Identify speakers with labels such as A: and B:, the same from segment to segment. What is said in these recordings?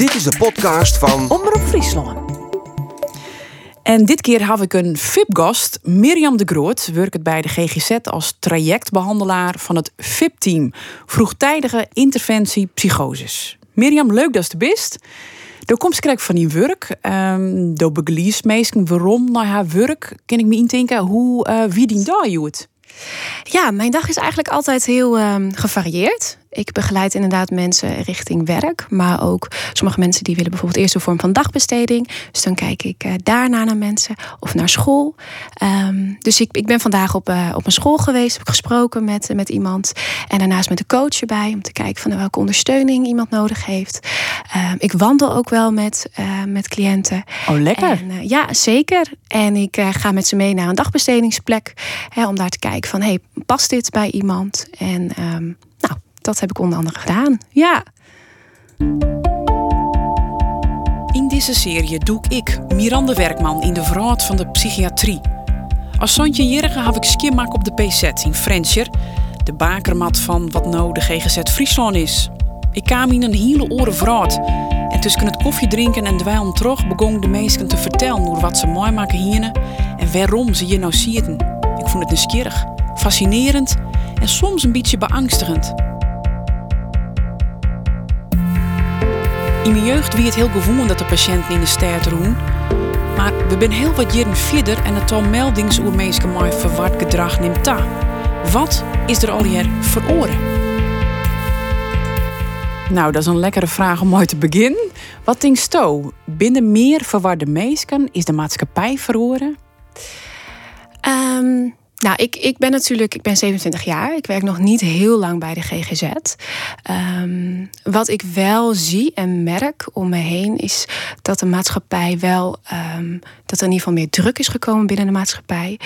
A: Dit is de podcast van
B: Omroep Friesland. En dit keer heb ik een VIP-gast, Mirjam de Groot, werkt bij de GGZ als trajectbehandelaar van het VIP-team Vroegtijdige Interventie Psychoses. Mirjam, leuk dat je er bent. Door komst krijg van die werk, um, door begeleid meestal waarom naar haar werk, kan ik me indenken hoe uh, wie die daar doet.
C: Ja, mijn dag is eigenlijk altijd heel um, gevarieerd. Ik begeleid inderdaad mensen richting werk, maar ook sommige mensen die willen bijvoorbeeld eerst een vorm van dagbesteding. Dus dan kijk ik uh, daarna naar mensen of naar school. Um, dus ik, ik ben vandaag op, uh, op een school geweest, heb ik gesproken met, met iemand en daarnaast met de coach erbij om te kijken van welke ondersteuning iemand nodig heeft. Um, ik wandel ook wel met, uh, met cliënten.
B: Oh, lekker.
C: En, ja, zeker. En ik ga met ze mee naar een dagbestedingsplek hè, om daar te kijken van hey, past dit bij iemand? En um, nou dat heb ik onder andere gedaan. Ja.
B: In deze serie doe ik Miranda Werkman in de verhaal van de psychiatrie. Als Sontje Jerige heb ik skimmak op de PZ in Frencher, de bakermat van wat nou de GGZ Friesland is. Ik kwam in een hele oren vraat. En tussen het koffie drinken en dweil terug begon de meesten te vertellen hoe wat ze mooi maken hier en waarom ze je nou zitten. Ik vond het nieuwsgierig, fascinerend en soms een beetje beangstigend. In mijn jeugd wie het heel gewoon dat de patiënten in de stad roen. Maar we zijn heel wat jaren verder en het al meldings oer mensen verward gedrag neemt ta. Wat is er al hier veroren? Nou, dat is een lekkere vraag om ooit te beginnen. Wat denkt Sto? Binnen meer verwarde mensen is de maatschappij veroren?
C: Um, nou, ik, ik ben natuurlijk, ik ben 27 jaar. Ik werk nog niet heel lang bij de GGZ. Um, wat ik wel zie en merk om me heen is dat de maatschappij wel, um, dat er in ieder geval meer druk is gekomen binnen de maatschappij.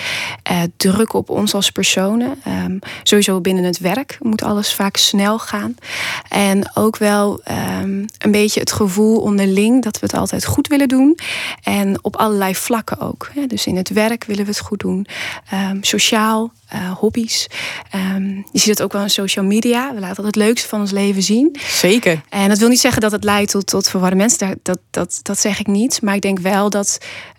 C: Uh, druk op ons als personen. Um, sowieso binnen het werk moet alles vaak snel gaan. En ook wel een beetje het gevoel onderling dat we het altijd goed willen doen. En op allerlei vlakken ook. Dus in het werk willen we het goed doen. Uh, hobby's. Um, je ziet het ook wel in social media. We laten het leukste van ons leven zien.
B: Zeker.
C: En dat wil niet zeggen dat het leidt tot, tot verwarde mensen. Dat, dat, dat zeg ik niet. Maar ik denk wel dat.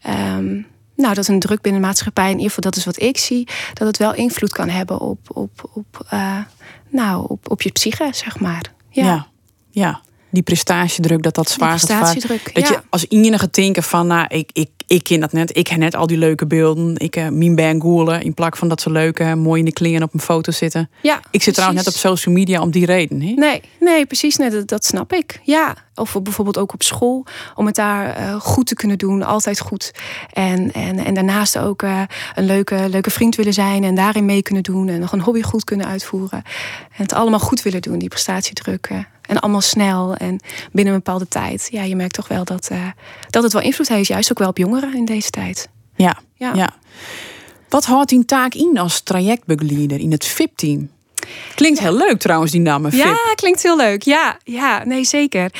C: Um, nou, dat een druk binnen de maatschappij, in ieder geval dat is wat ik zie, dat het wel invloed kan hebben op, op, op, uh, nou, op, op je psyche, zeg maar.
B: Ja. ja. ja die prestatiedruk, dat dat zwaar
C: prestatiedruk,
B: Dat je als enige denken van, nou, ik, ik, ik ken dat net. Ik heb net al die leuke beelden. Ik uh, mijn ben goelen in plak van dat ze leuke, mooi in de kleren op een foto zitten.
C: Ja,
B: ik zit trouwens net op social media om die reden. He?
C: Nee, nee, precies. net dat, dat snap ik. Ja, of bijvoorbeeld ook op school, om het daar uh, goed te kunnen doen, altijd goed. En, en, en daarnaast ook uh, een leuke, leuke vriend willen zijn en daarin mee kunnen doen en nog een hobby goed kunnen uitvoeren. En het allemaal goed willen doen, die prestatiedruk. Uh, en allemaal snel en binnen een bepaalde tijd. Ja, je merkt toch wel dat, dat het wel invloed heeft, juist ook wel op jongeren in deze tijd.
B: Ja, ja. ja. Wat houdt die taak in als trajectbegeleider in het VIP-team? Klinkt heel leuk trouwens, die naam.
C: Ja, klinkt heel leuk. Ja, ja nee, zeker.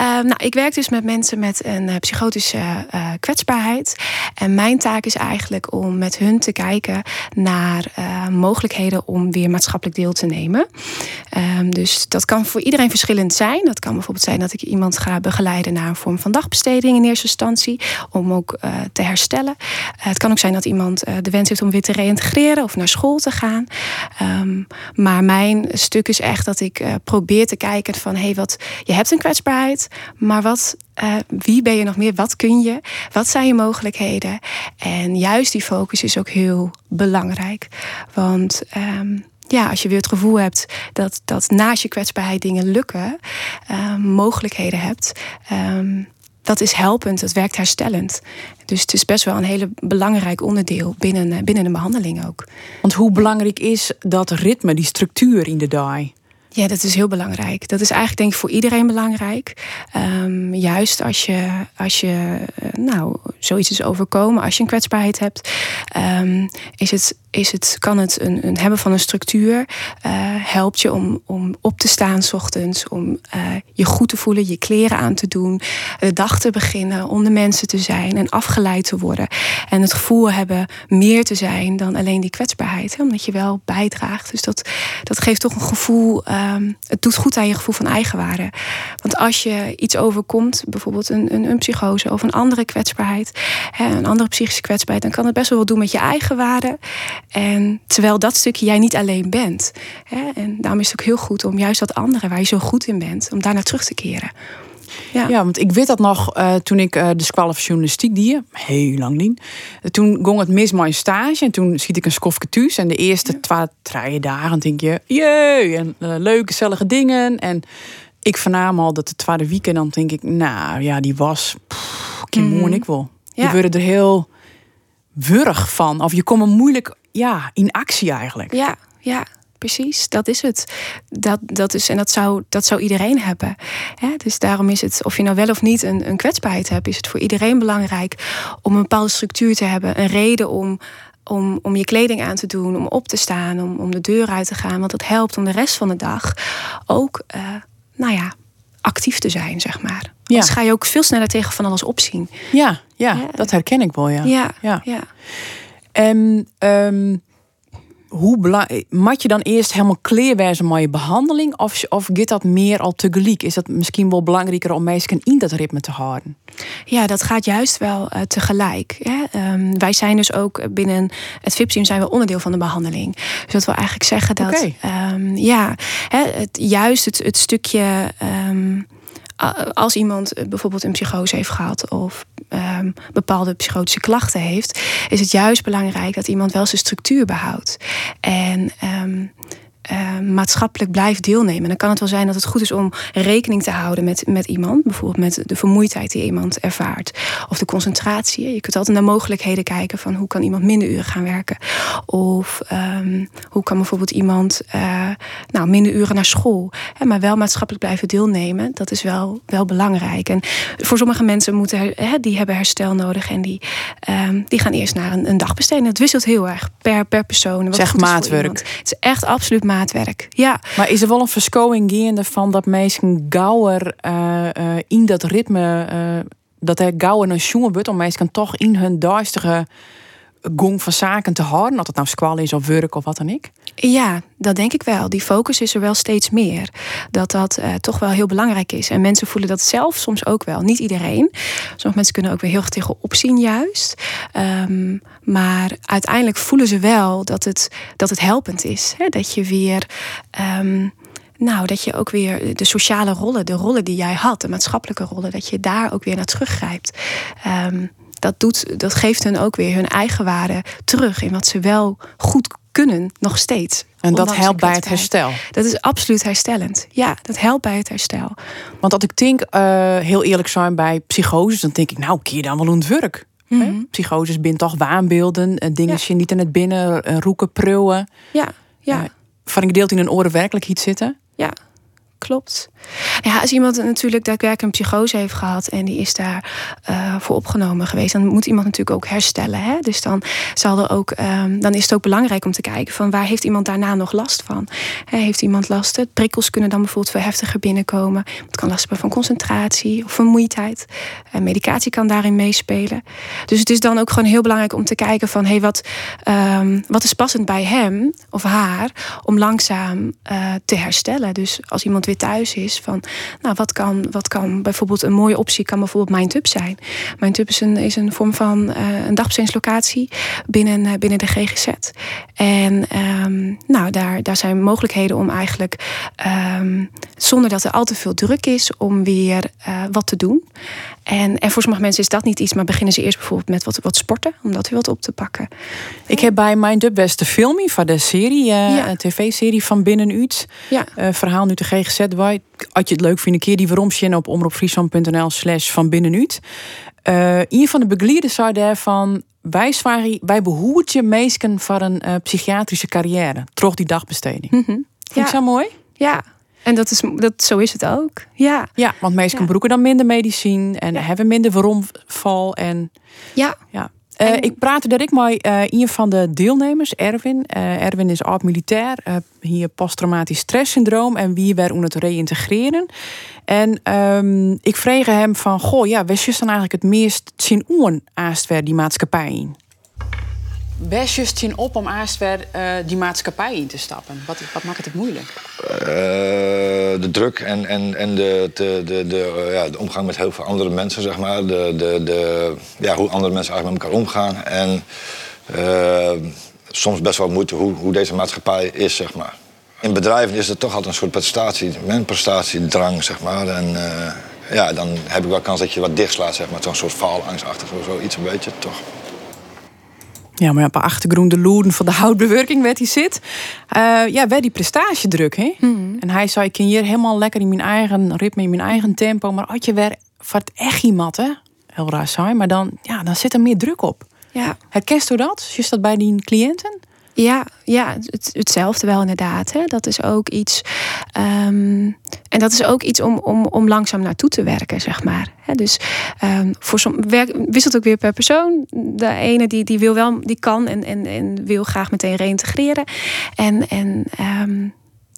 C: Uh, nou, ik werk dus met mensen met een uh, psychotische uh, kwetsbaarheid. En mijn taak is eigenlijk om met hun te kijken naar mogelijkheden om weer maatschappelijk deel te nemen. Um, dus dat kan voor iedereen verschillend zijn. Dat kan bijvoorbeeld zijn dat ik iemand ga begeleiden naar een vorm van dagbesteding in eerste instantie. Om ook te herstellen. het kan ook zijn dat iemand de wens heeft om weer te reïntegreren of naar school te gaan. Um, maar maar mijn stuk is echt dat ik uh, probeer te kijken van hey, wat je hebt een kwetsbaarheid, maar wat, uh, wie ben je nog meer? Wat kun je? Wat zijn je mogelijkheden? En juist die focus is ook heel belangrijk. Want um, ja, als je weer het gevoel hebt dat, dat naast je kwetsbaarheid dingen lukken, um, mogelijkheden hebt. Um, dat is helpend, dat werkt herstellend. Dus het is best wel een hele belangrijk onderdeel binnen, eh, binnen de behandeling ook.
B: Want hoe belangrijk is dat ritme, die structuur in de DAI?
C: Ja, dat is heel belangrijk. Dat is eigenlijk denk ik voor iedereen belangrijk. Um, juist als je, als je uh, nou, zoiets is overkomen, als je een kwetsbaarheid hebt, ehm, is het, is het, kan het een, een hebben van een structuur uh, helpt je om, om op te staan s ochtends, om uh, je goed te voelen, je kleren aan te doen, de dag te beginnen, onder mensen te zijn en afgeleid te worden. En het gevoel hebben meer te zijn dan alleen die kwetsbaarheid, omdat je wel bijdraagt. Dus dat, dat geeft toch een gevoel, um, het doet goed aan je gevoel van eigenwaarde. Want als je iets overkomt, bijvoorbeeld een, een, een psychose of een andere kwetsbaarheid, een andere psychische kwetsbaarheid, dan kan het best wel wat doen met je eigen waarde. En terwijl dat stukje jij niet alleen bent. En daarom is het ook heel goed om juist dat andere waar je zo goed in bent, om daar naar terug te keren.
B: Ja. ja, want ik weet dat nog uh, toen ik uh, de squallen van journalistiek die heel lang niet. Uh, toen ging het mis mijn stage en toen schiet ik een skofke thuis. En de eerste ja. twee, dagen denk je, jee, en leuke, gezellige dingen. En ik vernam al dat de tweede weekend dan denk ik, nou ja, die was, ik mm. ik wel. Ja. Je er heel wurg van. Of je komt er moeilijk ja, in actie eigenlijk.
C: Ja, ja precies. Dat is het. Dat, dat is, en dat zou, dat zou iedereen hebben. Dus daarom is het, of je nou wel of niet een, een kwetsbaarheid hebt, is het voor iedereen belangrijk om een bepaalde structuur te hebben. Een reden om om, om je kleding aan te doen, om op te staan, om, om de deur uit te gaan. Want dat helpt om de rest van de dag ook, uh, nou ja, actief te zijn, zeg maar. Ja. ga je ook veel sneller tegen van alles opzien.
B: Ja, ja, ja. dat herken ik wel, ja.
C: Ja, ja. ja.
B: En um, hoe belangrijk, mat je dan eerst helemaal kleerwijze met je behandeling? Of, of gaat dat meer al tegelijk? Is dat misschien wel belangrijker om mensen in dat ritme te houden?
C: Ja, dat gaat juist wel uh, tegelijk. Hè? Um, wij zijn dus ook binnen het VIP-team zijn we onderdeel van de behandeling. Dus dat wil eigenlijk zeggen dat okay. um, ja, hè, het, juist het, het stukje. Um, als iemand eh, bijvoorbeeld een psychose heeft gehad of um, bepaalde psychotische klachten heeft, is het juist belangrijk dat iemand wel zijn structuur behoudt. En um, uh, maatschappelijk blijft deelnemen. Dan kan het wel zijn dat het goed is om rekening te houden met, met iemand. Bijvoorbeeld met de vermoeidheid die iemand ervaart. Of de concentratie. Je kunt altijd naar mogelijkheden kijken van hoe kan iemand minder uren gaan werken. Of um, hoe kan bijvoorbeeld iemand uh, nou, minder uren naar school. Hè, maar wel maatschappelijk blijven deelnemen. Dat is wel, wel belangrijk. En voor sommige mensen moeten, hè, die hebben herstel nodig. En die, um, die gaan eerst naar een, een dagbesteding. Het wisselt heel erg per, per persoon.
B: Wat zeg maatwerk.
C: Het is echt absoluut maatwerk maatwerk. Ja.
B: Maar is er wel een verschoning gaande van dat mensen gauwer uh, uh, in dat ritme, uh, dat er gauwer een jongen wordt om mensen toch in hun duistere gong van zaken te houden, dat het nou squal is of werk of wat dan ik?
C: Ja, dat denk ik wel. Die focus is er wel steeds meer. Dat dat uh, toch wel heel belangrijk is. En mensen voelen dat zelf soms ook wel. Niet iedereen. Sommige mensen kunnen ook weer heel tegen opzien juist. Um, maar uiteindelijk voelen ze wel dat het, dat het helpend is. Hè? Dat je weer... Um, nou, dat je ook weer de sociale rollen, de rollen die jij had, de maatschappelijke rollen, dat je daar ook weer naar teruggrijpt. Um, dat, doet, dat geeft hen ook weer hun eigen waarde terug in wat ze wel goed kunnen, nog steeds.
B: En dat helpt bij het herstel.
C: Dat is absoluut herstellend. Ja, dat helpt bij het herstel.
B: Want dat ik denk, uh, heel eerlijk zijn bij psychoses, dan denk ik, nou, keer dan wel een werk. Mm -hmm. Psychoses bindt toch waanbeelden, eh, dingen ja. niet in het binnen, eh, roeken, prullen.
C: Ja, ja. Uh,
B: van ik deelt in een oren werkelijk iets zitten.
C: Ja, klopt. Ja, als iemand natuurlijk daadwerkelijk een psychose heeft gehad en die is daar uh, voor opgenomen geweest, dan moet iemand natuurlijk ook herstellen. Hè? Dus dan, zal er ook, um, dan is het ook belangrijk om te kijken van waar heeft iemand daarna nog last van? He, heeft iemand last? Prikkels kunnen dan bijvoorbeeld veel heftiger binnenkomen. Het kan last van concentratie of vermoeidheid. Uh, medicatie kan daarin meespelen. Dus het is dan ook gewoon heel belangrijk om te kijken van hey, wat, um, wat is passend bij hem of haar om langzaam uh, te herstellen. Dus als iemand weer thuis is, van nou, wat kan, wat kan bijvoorbeeld een mooie optie kan bijvoorbeeld MindTub zijn. MindTub is een, is een vorm van uh, een dagbestedingslocatie binnen, uh, binnen de GGZ. En um, nou, daar, daar zijn mogelijkheden om eigenlijk um, zonder dat er al te veel druk is om weer uh, wat te doen. En, en voor sommige mensen is dat niet iets, maar beginnen ze eerst bijvoorbeeld met wat, wat sporten, om dat weer wat op te pakken.
B: Ik heb bij Mind Up best de filmie van de serie, uh, ja. een tv-serie van Binnenuit.
C: Ja.
B: Uh, verhaal nu de GGZ. Waar, als je het leuk vindt, een keer die waarom op omroepfriesland.nl slash van Binnenuit. Uh, een van de begeleiders zei daarvan, wij, wij behoeden je meesken voor een psychiatrische carrière, troch die dagbesteding.
C: Mm -hmm.
B: Vind je zo mooi?
C: Ja, En dat is, dat, zo is het ook. Ja,
B: Ja, want meesten
C: Ja.
B: broeken dan minder medicijn en
C: Ja.
B: hebben minder voromval. En
C: ja.
B: ja. Eh,
C: En-
B: ik praatte direct met eh, een van de deelnemers, Erwin. Eh, Erwin is oud-militair, eh, hier posttraumatisch stresssyndroom en wie werd om het reïntegreren. En ehm, ik vreeg hem van, goh, ja, wees je dan eigenlijk het meest zien oen aastwer die maatschappij in? Wees je zien op om aastwer die maatschappij in te stappen? Wat, wat maakt het moeilijk?
A: Eh, de druk en, en, en de, de, de, de, eh, ja, de omgang met heel veel andere mensen, zeg maar. De, de, de, ja, hoe andere mensen eigenlijk met elkaar omgaan. En eh, soms best wel moeite hoe, hoe deze maatschappij is, zeg maar. In bedrijven is er toch altijd een soort prestatie, een prestatiedrang, zeg maar. En eh, ja, dan heb ik wel kans dat je wat dichtslaat, zeg maar. Zo'n soort faalangstachtig of zoiets, een beetje, toch.
B: Ja, maar op achtergrond de loeden van de houtbewerking werd hij zit. Eh, ja, werd die prestatiedruk, hè? En hij zei, ik kan hier helemaal lekker in mijn eigen ritme, in mijn eigen tempo. Maar als je weer voor het echt iemand, hè? Heel raar zijn, maar dan, ja, dan zit er meer druk op.
C: Ja,
B: Herkent u dat? Is dat bij die cliënten?
C: Ja, ja het, hetzelfde wel inderdaad. Hè. Dat is ook iets. ehm, en dat is ook iets om, om, om langzaam naartoe te werken, zeg maar. Hè, dus ehm, voor som, werk, wisselt ook weer per persoon. De ene die, die wil wel, die kan en, en, en wil graag meteen reïntegreren. En, en ehm,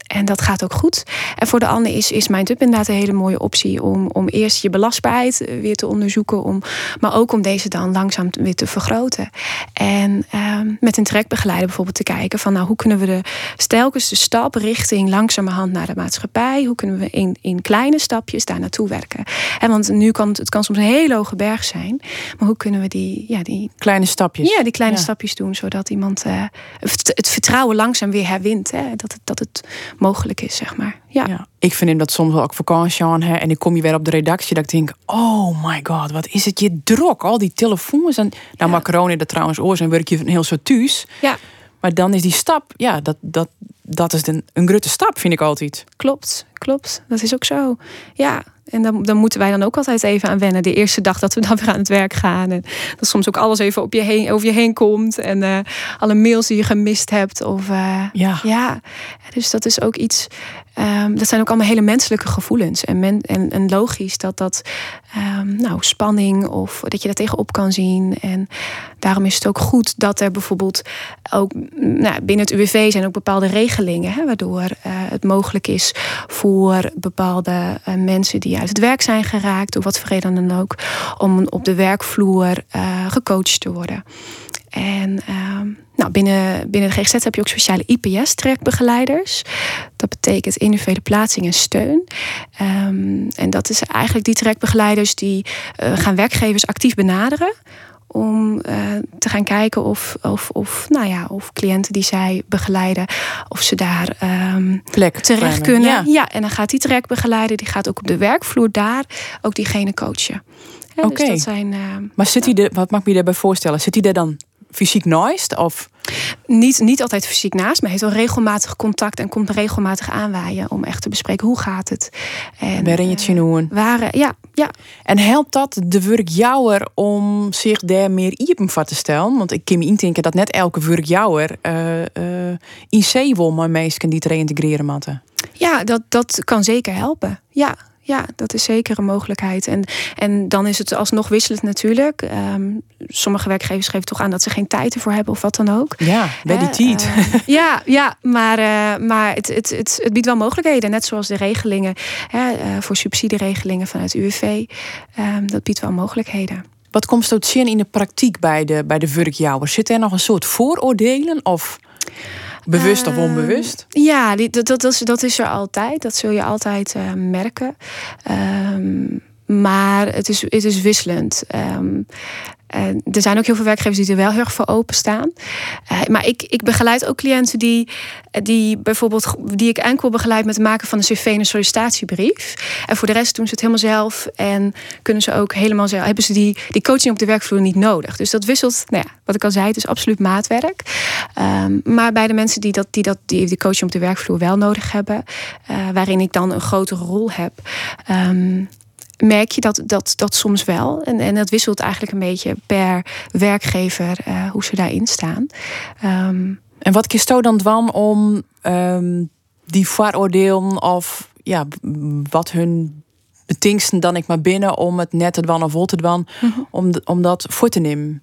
C: En dat gaat ook goed. En voor de ander is, is MindUp inderdaad een hele mooie optie om, om eerst je belastbaarheid eh, weer te onderzoeken. Om, maar ook om deze dan langzaam weer te vergroten. En ehm, met een trekbegeleider bijvoorbeeld te kijken van nou, hoe kunnen we de stelkens de stap richting langzamerhand naar de maatschappij. Hoe kunnen we in, in kleine stapjes daar naartoe werken. En want nu kan het, het kan soms een hele hoge berg zijn. Maar hoe kunnen we die, ja, die
B: Kleine stapjes.
C: ja, die kleine
B: Ja.
C: stapjes doen, zodat iemand eh, het het vertrouwen langzaam weer herwint. Hè? Dat, het, dat het mogelijk is, zeg maar. Ja,
B: Ja, ik vind hem dat soms wel ook vakantie aan. Hè, en ik kom je weer op de redactie dat ik denk... Oh my god, wat is het je drok. Al die telefoons. En, nou,
C: Ja.
B: corona dat trouwens oor zijn werk je een heel soort thuis.
C: ja
B: Maar dan is die stap... Ja, dat, dat, dat is een, een grote stap, vind ik altijd.
C: klopt, klopt. Dat is ook zo. Ja, en dan, dan moeten wij dan ook altijd even aan wennen. De eerste dag dat we dan weer aan het werk gaan. En dat soms ook alles even op je heen, over je heen komt. En eh, alle mails die je gemist hebt. Of, eh,
B: Ja.
C: Ja, dus dat is ook iets. Ehm, dat zijn ook allemaal hele menselijke gevoelens. En, en, en logisch dat dat. ehm, nou, spanning of dat je daar tegenop kan zien. En daarom is het ook goed dat er bijvoorbeeld ook nou, binnen het UWV zijn ook bepaalde regelingen. Hè, waardoor eh, het mogelijk is voor bepaalde eh, mensen die uit het werk zijn geraakt, door wat voor reden dan ook, om op de werkvloer eh, gecoacht te worden. En ehm, nou, binnen, binnen de GGZ heb je ook speciale IPS-trekbegeleiders. Dat betekent individuele plaatsing en steun. Ehm, en dat is eigenlijk die trekbegeleiders die eh, gaan werkgevers actief benaderen. Om eh, te gaan kijken of, of, of, nou ja, of cliënten die zij begeleiden, of ze daar ehm,
B: Plek.
C: terecht kunnen.
B: Ja.
C: Ja. en dan gaat die trekbegeleider, die gaat ook op de werkvloer daar ook diegene coachen. Hè,
B: Oké.
C: Dus dat zijn
B: Maar zit hij er, wat mag ik me daarbij voorstellen? Zit hij er dan fysiek naast? Of
C: niet, niet altijd fysiek naast, maar heeft wel regelmatig contact en komt regelmatig aanwaaien om echt te bespreken hoe gaat het. En,
B: waarin je het
C: eh,
B: zien
C: waren, ja, ja,
B: En helpt dat de werkjouwer om zich daar meer iepen voor te stellen? Want ik kan me indenken dat net elke werkjouwer eh eh in zee wil maar meesten die te reïntegreren moeten.
C: ja dat, dat kan zeker helpen. Ja, ja, dat is zeker een mogelijkheid. En, en dan is het alsnog wisselend natuurlijk. Ehm, sommige werkgevers geven toch aan dat ze geen tijd ervoor hebben of wat dan ook.
B: Ja, bij die
C: Hè,
B: tijd.
C: eh, ja, ja, maar, eh, maar het, het, het, het biedt wel mogelijkheden. Net zoals de regelingen hè, eh, voor subsidieregelingen vanuit UWV. Ehm, dat biedt wel mogelijkheden.
B: Wat komt tot zin in de praktijk bij de, bij de werkjouwer? Zit er nog een soort vooroordelen of bewust of
C: Ehm,
B: onbewust?
C: Ja, die, dat, dat, is, dat is er altijd. Dat zul je altijd eh, merken. Ehm, maar het is, het is wisselend. Ehm, eh, er zijn ook heel veel werkgevers die er wel heel erg voor openstaan. Eh, maar ik, ik begeleid ook cliënten die, die bijvoorbeeld die ik enkel begeleid met het maken van een cv en een sollicitatiebrief. En voor de rest doen ze het helemaal zelf en kunnen ze ook helemaal zelf. Hebben ze die, die coaching op de werkvloer niet nodig. Dus dat wisselt. Nou ja, wat ik al zei, het is absoluut maatwerk. Ehm, maar bij de mensen die, dat, die, dat, die die coaching op de werkvloer wel nodig hebben, eh, waarin ik dan een grotere rol heb. ehm, merk je dat, dat, dat soms wel. En, en dat wisselt eigenlijk een beetje per werkgever eh, hoe ze daarin staan. Ehm,
B: En wat kiest dan dwan om ehm, die vooroordelen of ja, wat hun betingsten dan ik maar binnen om het net te dwan of vol te dwan,
C: Mhm.
B: om, om dat voor te nemen.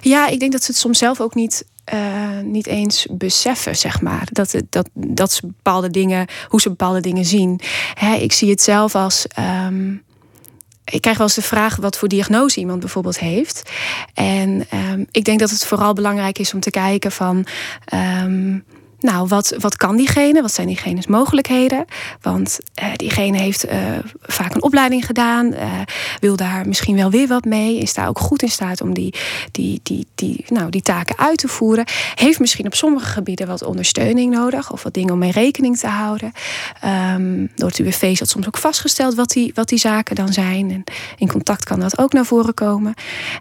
C: Ja, ik denk dat ze het soms zelf ook niet, eh, niet eens beseffen, zeg maar. Dat, dat, dat ze bepaalde dingen, hoe ze bepaalde dingen zien. Hè, ik zie het zelf als. ehm, ik krijg wel eens de vraag wat voor diagnose iemand bijvoorbeeld heeft. En ehm, ik denk dat het vooral belangrijk is om te kijken van. ehm, nou, wat, wat kan diegene? Wat zijn diegene's mogelijkheden? Want eh, diegene heeft eh, vaak een opleiding gedaan, eh, wil daar misschien wel weer wat mee, is daar ook goed in staat om die, die, die, die, nou, die taken uit te voeren. Heeft misschien op sommige gebieden wat ondersteuning nodig of wat dingen om mee rekening te houden. Ehm, door het UWV is dat soms ook vastgesteld wat die, wat die zaken dan zijn. En in contact kan dat ook naar voren komen.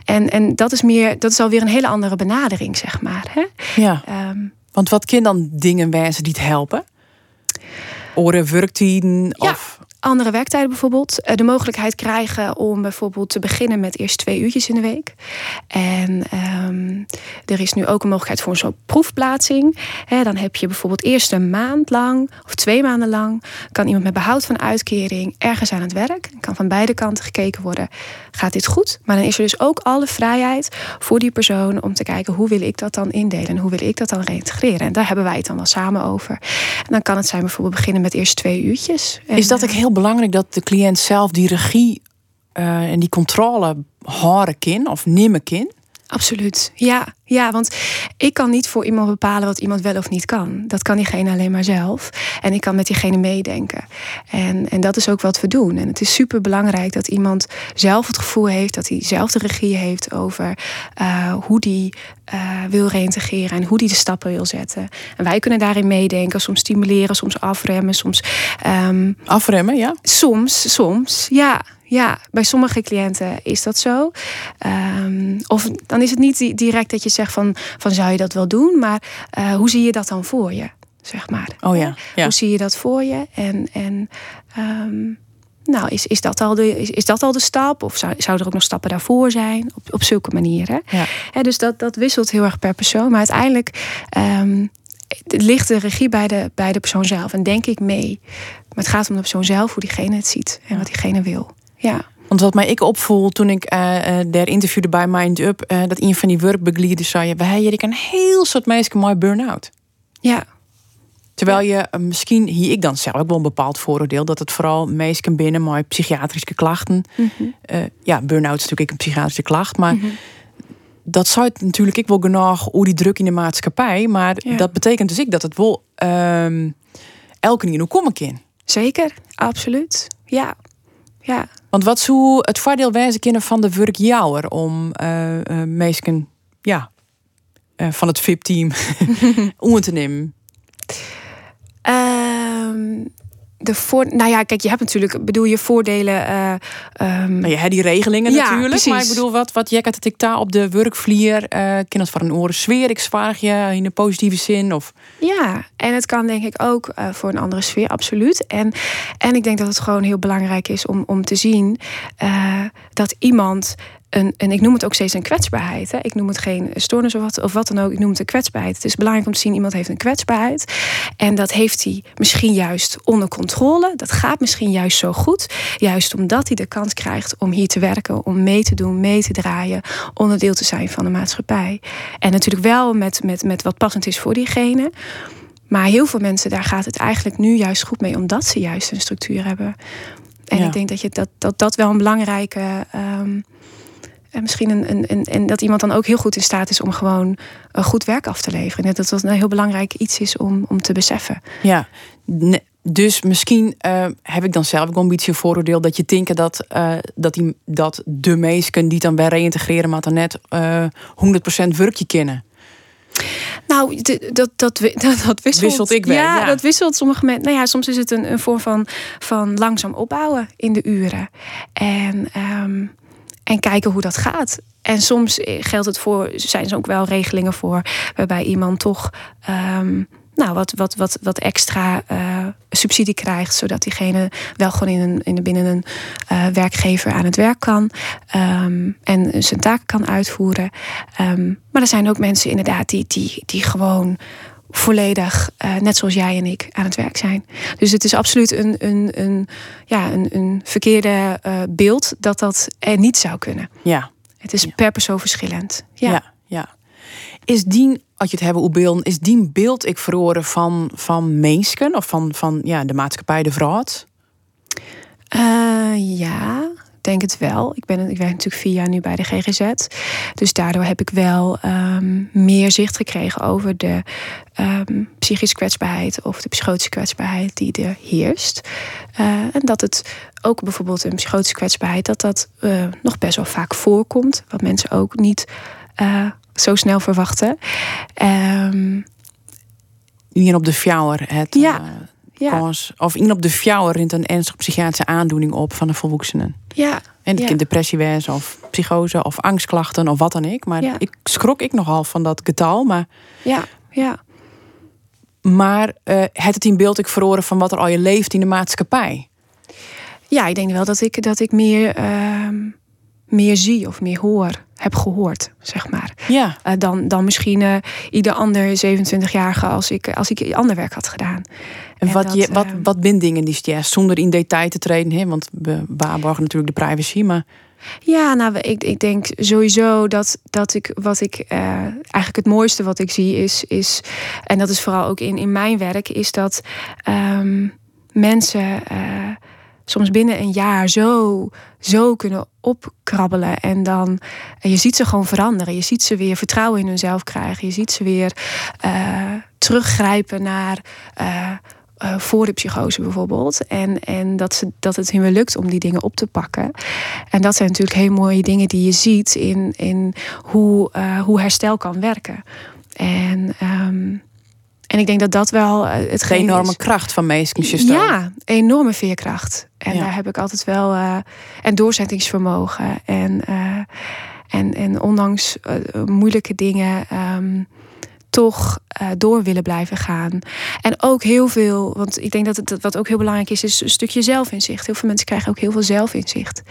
C: En, en dat is meer, dat is alweer een hele andere benadering, zeg maar. Hè?
B: Ja.
C: Ehm,
B: Want wat kan dan dingen wijzen die het helpen? Oren, werktijden
C: Ja.
B: of...
C: andere werktijden bijvoorbeeld. Eh, De mogelijkheid krijgen om bijvoorbeeld te beginnen met eerst twee uurtjes in de week. En ehm, er is nu ook een mogelijkheid voor soort proefplaatsing. Dan heb je bijvoorbeeld eerst een maand lang of twee maanden lang... kan iemand met behoud van uitkering ergens aan het werk. Dan kan van beide kanten gekeken worden, gaat dit goed? Maar dan is er dus ook alle vrijheid voor die persoon... om te kijken, hoe wil ik dat dan indelen? En hoe wil ik dat dan reintegreren? En daar hebben wij het dan wel samen over. En dan kan het zijn bijvoorbeeld beginnen met eerst twee uurtjes. En,
B: Is dat
C: eh,
B: heel belangrijk dat de cliënt zelf die regie eh, en die controle houden kan of nemen kan?
C: Absoluut. Ja, ja, want ik kan niet voor iemand bepalen wat iemand wel of niet kan. Dat kan diegene alleen maar zelf. En ik kan met diegene meedenken. En, en dat is ook wat we doen. En het is super belangrijk dat iemand zelf het gevoel heeft dat hij zelf de regie heeft over eh, hoe die eh, wil reïntegreren en hoe die de stappen wil zetten. En wij kunnen daarin meedenken, soms stimuleren, soms afremmen, soms ehm,
B: Afremmen, ja?
C: Soms, soms, ja. Ja, bij sommige cliënten is dat zo. Ehm, of dan is het niet di- direct dat je zegt van, van zou je dat wel doen, maar eh, hoe zie je dat dan voor je, zeg maar.
B: Oh ja, ja.
C: Hoe zie je dat voor je? En, en ehm, nou, is, is, dat al de, is, is dat al de stap? Of zou, zou er ook nog stappen daarvoor zijn? Op, op zulke manieren.
B: Ja.
C: Dus dat, dat wisselt heel erg per persoon. Maar uiteindelijk ehm, ligt de regie bij de, bij de persoon zelf. En denk ik mee. Maar het gaat om de persoon zelf, hoe diegene het ziet. En wat diegene wil. Ja.
B: Want wat mij ik opvoel toen ik eh, daar interviewde bij Mind Up, eh, dat een van die werkbegeleiders zei: we hebben hier een heel soort mensen mooi burn-out.
C: Ja.
B: Terwijl je eh, misschien, hier ik dan zelf ook wel een bepaald vooroordeel, dat het vooral mensen binnen met psychiatrische klachten. eh, ja, burn-out is natuurlijk een psychiatrische klacht, maar dat zou het natuurlijk ik wel genoeg hoe die druk in de maatschappij. Maar
C: Ja.
B: dat betekent dus ik dat het wel ehm elke hoe kom ik in.
C: Zeker. Absoluut. Ja. Ja.
B: Want wat zou het voordeel wijzen kunnen van de werkjouwer om mensen ja, van het VIP-team om te nemen?
C: Ehm, de voor, nou ja, kijk, je hebt natuurlijk, bedoel je voordelen. eh,
B: Nou, je hebt die regelingen
C: Ja,
B: natuurlijk.
C: precies.
B: Maar ik bedoel, wat, wat jij dat ik daar op de werkvlier eh ken het van een oren sfeer. Ik zwaar je in een positieve zin. Of
C: Ja, en het kan denk ik ook eh, voor een andere sfeer, absoluut. En, en ik denk dat het gewoon heel belangrijk is om, om te zien eh, dat iemand. Een, en ik noem het ook steeds een kwetsbaarheid. Hè. Ik noem het geen stoornis of wat, of wat dan ook. Ik noem het een kwetsbaarheid. Het is belangrijk om te zien iemand heeft een kwetsbaarheid. En dat heeft hij misschien juist onder controle. Dat gaat misschien juist zo goed. Juist omdat hij de kans krijgt om hier te werken, om mee te doen, mee te draaien, onderdeel te zijn van de maatschappij. En natuurlijk wel met, met, met wat passend is voor diegene. Maar heel veel mensen, daar gaat het eigenlijk nu juist goed mee, omdat ze juist een structuur hebben. En
B: Ja.
C: ik denk dat, je dat, dat dat wel een belangrijke. ehm, en misschien een, een, een, en dat iemand dan ook heel goed in staat is om gewoon een goed werk af te leveren. En dat dat een heel belangrijk iets is om, om te beseffen.
B: ja, dus misschien eh, heb ik dan zelf ook een beetje een vooroordeel dat je denkt dat, eh, dat, die, dat de meesten die dan bij reïntegreren, maar dan net eh 100% werkje kennen.
C: Nou, dat, dat, dat, dat wisselt.
B: Wisselt ik wel,
C: Ja,
B: ja.
C: dat wisselt sommige mensen. Nou ja, soms is het een, een vorm van, van langzaam opbouwen in de uren. En, ehm, en kijken hoe dat gaat. En soms geldt het voor, zijn er ook wel regelingen voor, waarbij iemand toch ehm, nou, wat, wat, wat, wat extra eh, subsidie krijgt, zodat diegene wel gewoon in een, in binnen een eh, werkgever aan het werk kan ehm, en zijn taken kan uitvoeren. Ehm, maar er zijn ook mensen inderdaad die, die, die gewoon volledig, eh, net zoals jij en ik, aan het werk zijn. Dus het is absoluut een, een, een, ja, een, een verkeerde uh, beeld dat dat er niet zou kunnen.
B: Ja.
C: Het is per persoon verschillend. Ja.
B: ja, ja. Is die, als je het hebben over beelden, is die beeld ik verloren van, van mensen of van, van ja, de maatschappij, de vrouw?
C: Uh, ja, denk het wel. Ik, ben, ik werk natuurlijk vier jaar nu bij de GGZ. Dus daardoor heb ik wel um, meer zicht gekregen over de um, psychische kwetsbaarheid of de psychotische kwetsbaarheid die er heerst. Uh, en dat het ook bijvoorbeeld een psychotische kwetsbaarheid, dat dat uh, nog best wel vaak voorkomt. Wat mensen ook niet uh, zo snel verwachten. Um,
B: Hier op de fjouwer, het.
C: Ja. Ja.
B: Of iemand op de fjouwer rint een ernstige psychiatrische aandoening op van de volwassenen.
C: Ja.
B: En kind depressie was, of psychose, of angstklachten, of wat dan ik. Maar
C: ja.
B: ik schrok ik nogal van dat getal. Maar,
C: ja, ja.
B: maar uh, het het in beeld ik verloren van wat er al je leeft in de maatschappij?
C: Ja, ik denk wel dat ik, dat ik meer, uh, meer zie of meer hoor, heb gehoord, zeg maar.
B: Ja.
C: Uh, dan, dan misschien uh, ieder ander 27-jarige als ik, als ik ander werk had gedaan.
B: En, en wat, dat, je, wat, wat bin dingen die ja, zonder in detail te treden, hè? want we waarborgen natuurlijk de privacy, maar.
C: Ja, nou, ik, ik denk sowieso dat, dat ik wat ik uh, eigenlijk het mooiste wat ik zie is, is en dat is vooral ook in, in mijn werk, is dat um, mensen uh, soms binnen een jaar zo, zo kunnen opkrabbelen. En dan en je ziet ze gewoon veranderen. Je ziet ze weer vertrouwen in hunzelf krijgen. Je ziet ze weer uh, teruggrijpen naar. Uh, uh, voor de psychose bijvoorbeeld. En, en dat, ze, dat het hun weer lukt om die dingen op te pakken. En dat zijn natuurlijk hele mooie dingen die je ziet in, in hoe, hoe herstel kan werken. En, um, en ik denk dat dat wel het
B: De enorme
C: is.
B: kracht van meisjes.
C: Ja, enorme veerkracht. En ja. daar heb ik altijd wel. Uh, en doorzettingsvermogen. En, uh, en, en ondanks uh, moeilijke dingen. Um, toch uh, door willen blijven gaan. En ook heel veel, want ik denk dat het wat ook heel belangrijk is, is een stukje zelfinzicht. Heel veel mensen krijgen ook heel veel zelfinzicht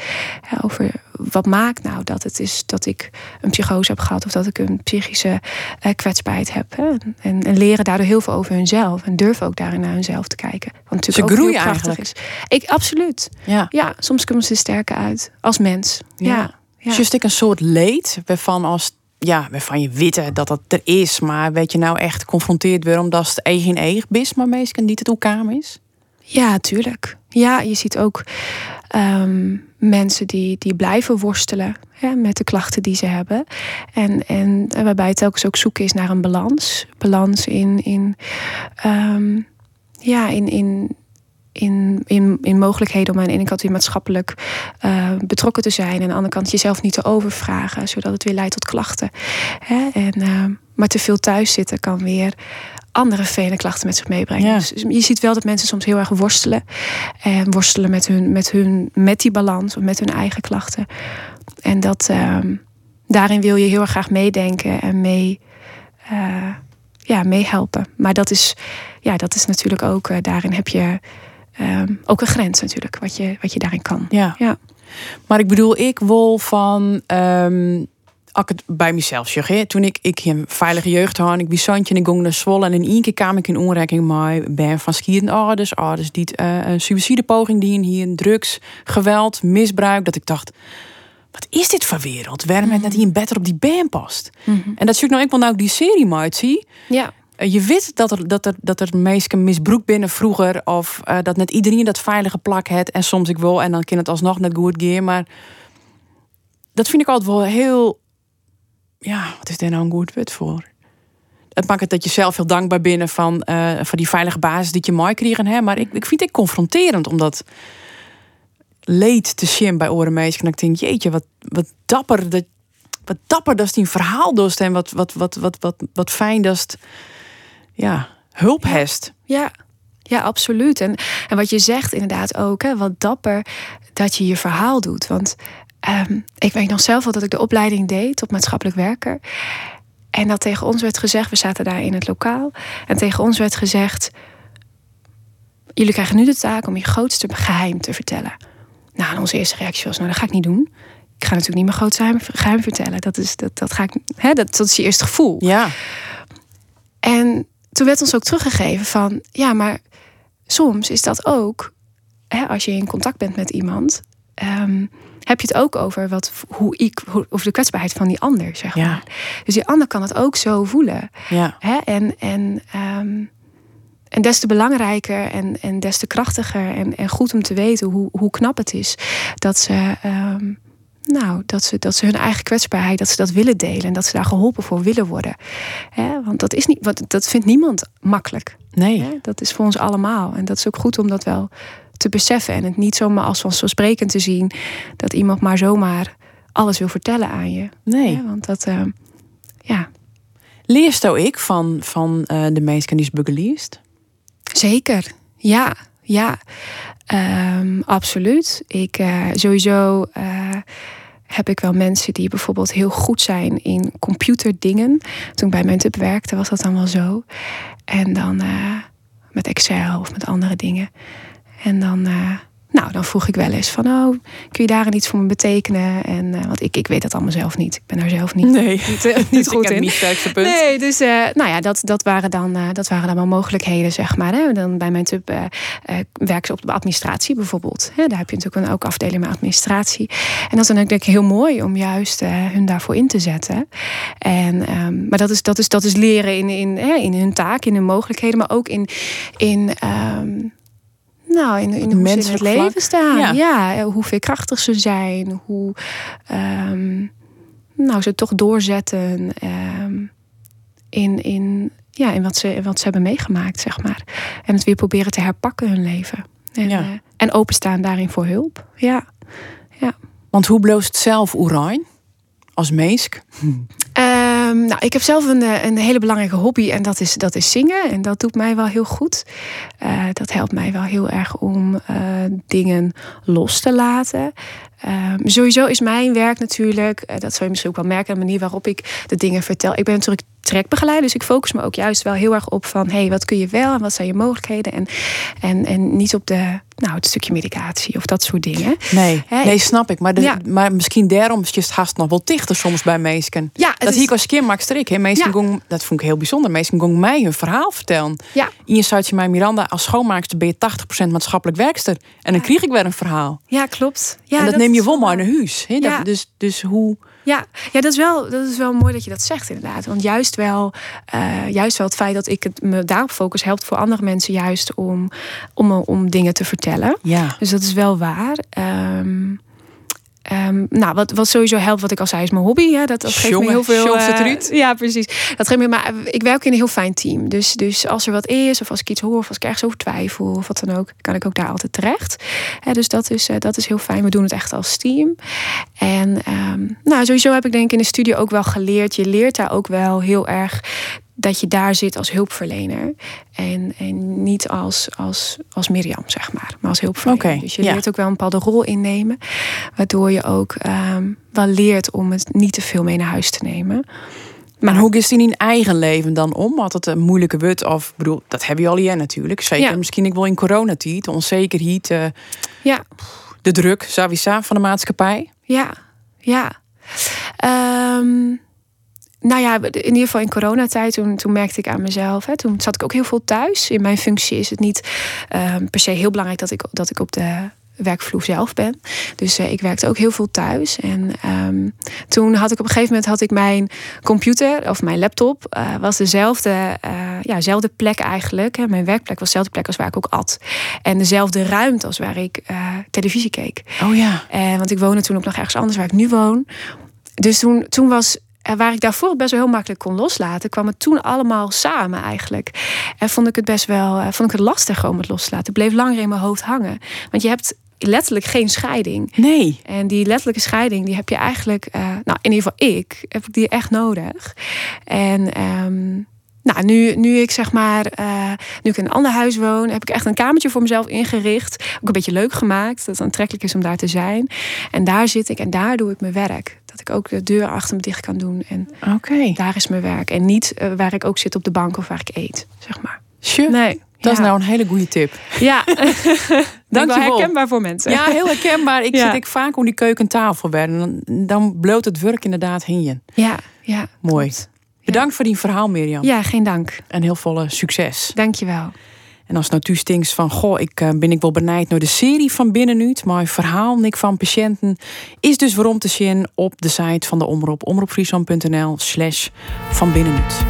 C: ja, over wat maakt nou dat het is dat ik een psychose heb gehad of dat ik een psychische uh, kwetsbaarheid heb. Hè? En, en, leren daardoor heel veel over hunzelf en durven ook daarin naar hunzelf te kijken. Wat natuurlijk
B: Ze
C: ook
B: groeien
C: heel krachtig
B: eigenlijk.
C: is. Ik absoluut.
B: Ja.
C: ja, soms komen ze sterker uit als mens. Ja. ja.
B: ja. Ik een soort leed waarvan als ja, waarvan je weet dat dat er is, maar weet je nou echt geconfronteerd weer omdat het eigen in eigen bis, maar meestal niet het elkaar is?
C: Ja, tuurlijk. Ja, je ziet ook um, mensen die, die blijven worstelen met de klachten die ze hebben. En, en waarbij het telkens ook zoeken is naar een balans. Balans in, in, um, ja, in, in, in, in, in mogelijkheden om aan de ene kant weer maatschappelijk uh, betrokken te zijn. En aan de andere kant jezelf niet te overvragen, zodat het weer leidt tot klachten. Hè? En, uh, maar te veel thuis zitten kan weer andere vele klachten met zich meebrengen.
B: Ja.
C: Dus je ziet wel dat mensen soms heel erg worstelen. En worstelen met, hun, met, hun, met die balans of met hun eigen klachten. En dat, uh, daarin wil je heel erg graag meedenken en mee, ja, meehelpen. Maar dat is, ja, dat is natuurlijk ook, daarin heb je um, ook een grens natuurlijk, wat je, wat je daarin kan.
B: Ja.
C: ja.
B: Maar ik bedoel, ik wil van. Um, bij mezelf zeg, toen ik, ik een veilige jeugd had, ik Bizantje en ik ging naar Zwolle en in één keer kwam ik in onrekening met ben van skieren ouders, ouders die uh, een suïcidepoging dienen hier, drugs, geweld, misbruik, dat ik dacht, wat is dit voor wereld? Waarom mm -hmm. het net hier beter op die band past?
C: Mm -hmm.
B: En dat zie ik nou ik wel nou die serie maar zie.
C: Ja.
B: Je weet dat er, dat er, dat er meesten misbruik binnen vroeger. Of uh, dat net iedereen dat veilige plak heeft. En soms ik wil. En dan kan het alsnog net goed gaan. Maar dat vind ik altijd wel heel... Ja, wat is daar nou een goed wet voor? Het maakt het dat je zelf heel dankbaar binnen van, uh, van die veilige basis die je mooi kregen. Hè? Maar ik, ik vind het confronterend omdat leed te zien bij orenmeisjes. En ik denk, jeetje, wat, wat dapper dat, wat dapper dat is die een verhaal dost. En wat, wat, wat, wat, wat, wat fijn dat ja, hulp hest.
C: Ja, ja, absoluut. En, en wat je zegt inderdaad ook, hè, wat dapper dat je je verhaal doet. Want um, ik weet nog zelf wel dat ik de opleiding deed tot maatschappelijk werker. En dat tegen ons werd gezegd, we zaten daar in het lokaal. En tegen ons werd gezegd, jullie krijgen nu de taak om je grootste geheim te vertellen. Nou, en onze eerste reactie was, nou dat ga ik niet doen. Ik ga natuurlijk niet mijn grootste geheim, geheim vertellen. Dat is, dat, dat, ga ik, hè, dat, dat is je eerste gevoel.
B: Ja.
C: En toen werd ons ook teruggegeven van, ja, maar soms is dat ook, hè, als je in contact bent met iemand, ehm, heb je het ook over wat, hoe ik, hoe, over de kwetsbaarheid van die ander, zeg
B: Ja.
C: maar. Dus die ander kan het ook zo voelen.
B: Ja.
C: Hè? En, en, ehm, en des te belangrijker en, en des te krachtiger en, en goed om te weten hoe, hoe knap het is dat ze, ehm, nou, dat, ze, dat ze hun eigen kwetsbaarheid, dat ze dat willen delen en dat ze daar geholpen voor willen worden. Want dat, is niet, wat, dat vindt niemand makkelijk.
B: Nee.
C: Dat is voor ons allemaal. En dat is ook goed om dat wel te beseffen en het niet zomaar als vanzelfsprekend te zien dat iemand maar zomaar alles wil vertellen aan je.
B: Nee.
C: Want dat, ehm, ja,
B: ik van, van eh, de mensen die is?
C: Zeker, ja, ja, Ehm, absoluut. Ik eh, sowieso eh, heb ik wel mensen die bijvoorbeeld heel goed zijn in computerdingen. Toen ik bij mijn tub werkte, was dat dan wel zo. En dan eh, met Excel of met andere dingen. En dan, nou, dan vroeg ik wel eens van, oh, kun je daar iets voor me betekenen? En, eh, want ik, ik weet dat allemaal zelf niet. Ik ben daar zelf niet,
B: Nee.
C: niet, eh, niet goed
B: ik heb
C: in.
B: niet sterkste punt.
C: Nee, dus eh, nou ja, dat, dat, waren dan, dat waren dan wel mogelijkheden, zeg maar. Hè. Dan bij mijn tub werken ze op de administratie bijvoorbeeld. Hè. Daar heb je natuurlijk ook afdeling met administratie. En dat is dan denk ik heel mooi om juist hun daarvoor in te zetten. En, ehm, maar dat is, dat, is, dat is leren in, in, hè, in hun taak, in hun mogelijkheden, maar ook in, in ehm, nou, in, in hoe ze in het leven
B: vlak.
C: staan.
B: Ja.
C: Ja, eh, hoe veerkrachtig ze zijn, hoe ehm, nou, ze toch doorzetten ehm, in, in, ja, in, wat ze, in wat ze hebben meegemaakt, zeg maar. En het weer proberen te herpakken hun leven. En,
B: Ja.
C: eh, en openstaan daarin voor hulp. Ja.
B: Want hoe bloost zelf Oerijn? Als meesk?
C: Ehm, nou, ik heb zelf een, eh, een hele belangrijke hobby en dat is, dat is zingen. En dat doet mij wel heel goed. Eh, dat helpt mij wel heel erg om eh, dingen los te laten. Ehm, sowieso is mijn werk natuurlijk, dat zou je misschien ook wel merken, de manier waarop ik de dingen vertel. Ik ben natuurlijk trekbegeleider, dus ik focus me ook juist wel heel erg op van, hé, hey, wat kun je wel en wat zijn je mogelijkheden? En, en, en niet op de, nou, het stukje medicatie of dat soort dingen.
B: Nee, nee,
C: ik-
B: snap ik. Maar, de,
C: Ja.
B: maar misschien daarom is het haast nog wel dichter soms bij meesken.
C: Ja,
B: Dat
C: is-
B: hier als keer maak. Meesken
C: Ja.
B: gong- dat vond ik heel bijzonder. Meesken gong mij hun verhaal vertellen.
C: Ja.
B: In je mij Miranda, als schoonmaakster ben je 80% maatschappelijk werkster. En dan kreeg ik weer een verhaal.
C: Ja, klopt. Ja,
B: en dat, neem je wel maar naar huis. Dat-
C: Ja.
B: dus, dus hoe...
C: Ja, ja dat, is wel, dat is wel mooi dat je dat zegt inderdaad. Want juist wel, eh, juist wel het feit dat ik het me daarop focus... helpt voor andere mensen juist om, om, om dingen te vertellen.
B: Ja.
C: Dus dat is wel waar. Ehm, ehm, nou, wat, wat sowieso helpt, wat ik al zei, is mijn hobby. Hè? Dat, dat geeft me heel veel. eh, ja, precies. Dat geeft me, maar ik werk in een heel fijn team. Dus, dus als er wat is, of als ik iets hoor, of als ik ergens over twijfel, of wat dan ook, kan ik ook daar altijd terecht. Dus dat is, eh, dat is heel fijn. We doen het echt als team. En ehm, nou, sowieso heb ik denk ik in de studio ook wel geleerd. Je leert daar ook wel heel erg dat je daar zit als hulpverlener. En, en niet als, als, als Mirjam, zeg maar. Maar als hulpverlener.
B: Oké,
C: dus je
B: ja.
C: leert ook wel een bepaalde rol innemen. Waardoor je ook ehm, wel leert om het niet te veel mee naar huis te nemen.
B: Maar hoe is het in je eigen leven dan om? Had het een moeilijke wut? Of bedoel, dat hebben jullie ja natuurlijk. Zeker
C: Ja.
B: misschien ik wel in coronatijd. Onzekerheid, eh,
C: Ja,
B: de druk, sowieso van de maatschappij.
C: ja, ja. Ehm, nou ja, in ieder geval in coronatijd, toen, toen merkte ik aan mezelf. Hè, toen zat ik ook heel veel thuis. In mijn functie is het niet ehm, per se heel belangrijk dat ik, dat ik op de werkvloer zelf ben. Dus eh, ik werkte ook heel veel thuis. En ehm, toen had ik op een gegeven moment had ik mijn computer of mijn laptop eh, was dezelfde, eh, ja, dezelfde plek eigenlijk. Hè. Mijn werkplek was dezelfde plek als waar ik ook at. En dezelfde ruimte als waar ik eh, televisie keek.
B: Oh ja.
C: En, want ik woonde toen ook nog ergens anders waar ik nu woon. Dus toen, toen was waar ik daarvoor best wel heel makkelijk kon loslaten, kwam het toen allemaal samen eigenlijk. En vond ik het best wel eh, vond ik het lastig om het los te laten. Het bleef langer in mijn hoofd hangen. Want je hebt letterlijk geen scheiding.
B: Nee.
C: En die letterlijke scheiding, die heb je eigenlijk, eh, nou in ieder geval ik, heb ik die echt nodig. En ehm, nou, nu, nu ik zeg maar, eh, nu ik in een ander huis woon, heb ik echt een kamertje voor mezelf ingericht. Ook een beetje leuk gemaakt, dat het aantrekkelijk is om daar te zijn. En daar zit ik en daar doe ik mijn werk. Dat ik ook de deur achter me dicht kan doen. En daar is mijn werk. En niet eh, waar ik ook zit op de bank of waar ik eet, zeg maar.
B: Sure.
C: Nee.
B: Dat is nou een hele goede tip.
C: Ja, Dank wel
B: Dankjewel.
C: herkenbaar voor mensen.
B: Ja, heel herkenbaar. Ik
C: Ja.
B: zit ik vaak om die keukentafel werden. Dan, dan bloot het werk inderdaad heen.
C: ja, ja.
B: Mooi.
C: klopt.
B: Bedankt voor die verhaal, Mirjam.
C: Ja, geen dank.
B: En heel volle succes.
C: Dankjewel.
B: En als nou van, goh, ik uh, ben ik wel benijd naar de serie van Binnenuut. Maar verhaal Nick van patiënten is dus waarom te zien op de site van de Omroep. omroepfriesland.nl slash van Binnenuut.